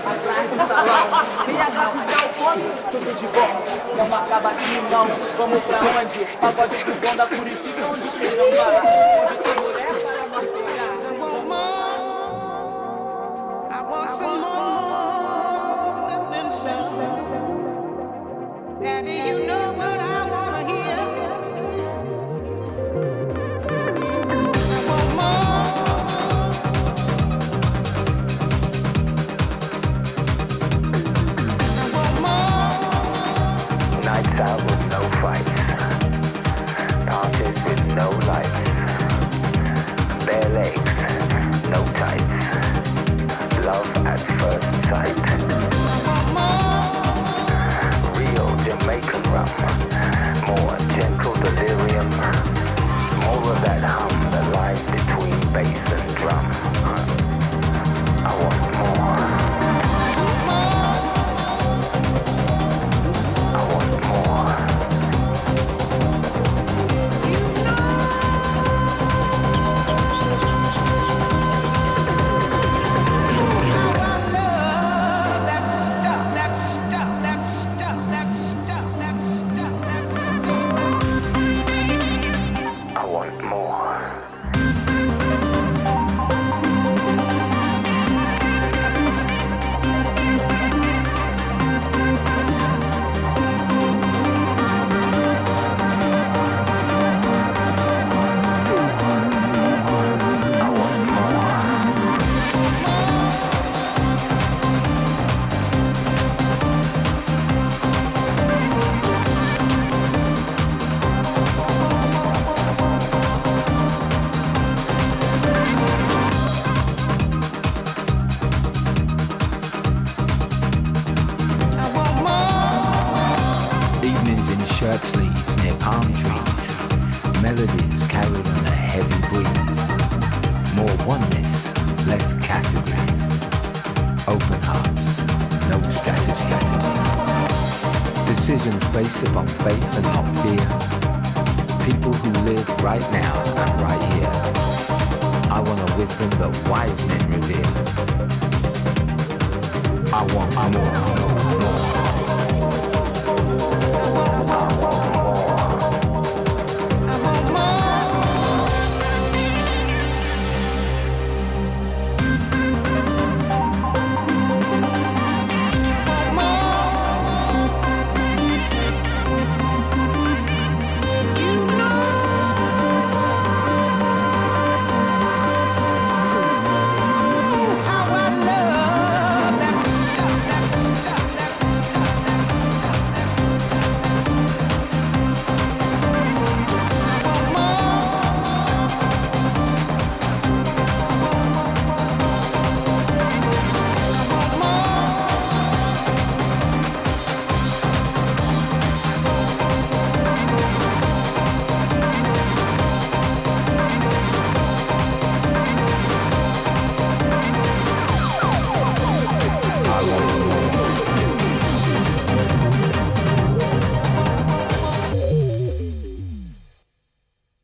atrás do salão. Me agarra o ponto, tudo de bom. Não acaba aqui não, vamos pra onde? Pagode que bonda, purifica onde que não vai. Onde tem no fights. Parties with no lights. Bare legs, shirt sleeves near palm trees. Melodies carried on a heavy breeze. More oneness, less categories. Open hearts, no strategy. strategy. Decisions based upon faith and not fear. People who live right now and right here. I want a wisdom that wise men revere. I want more.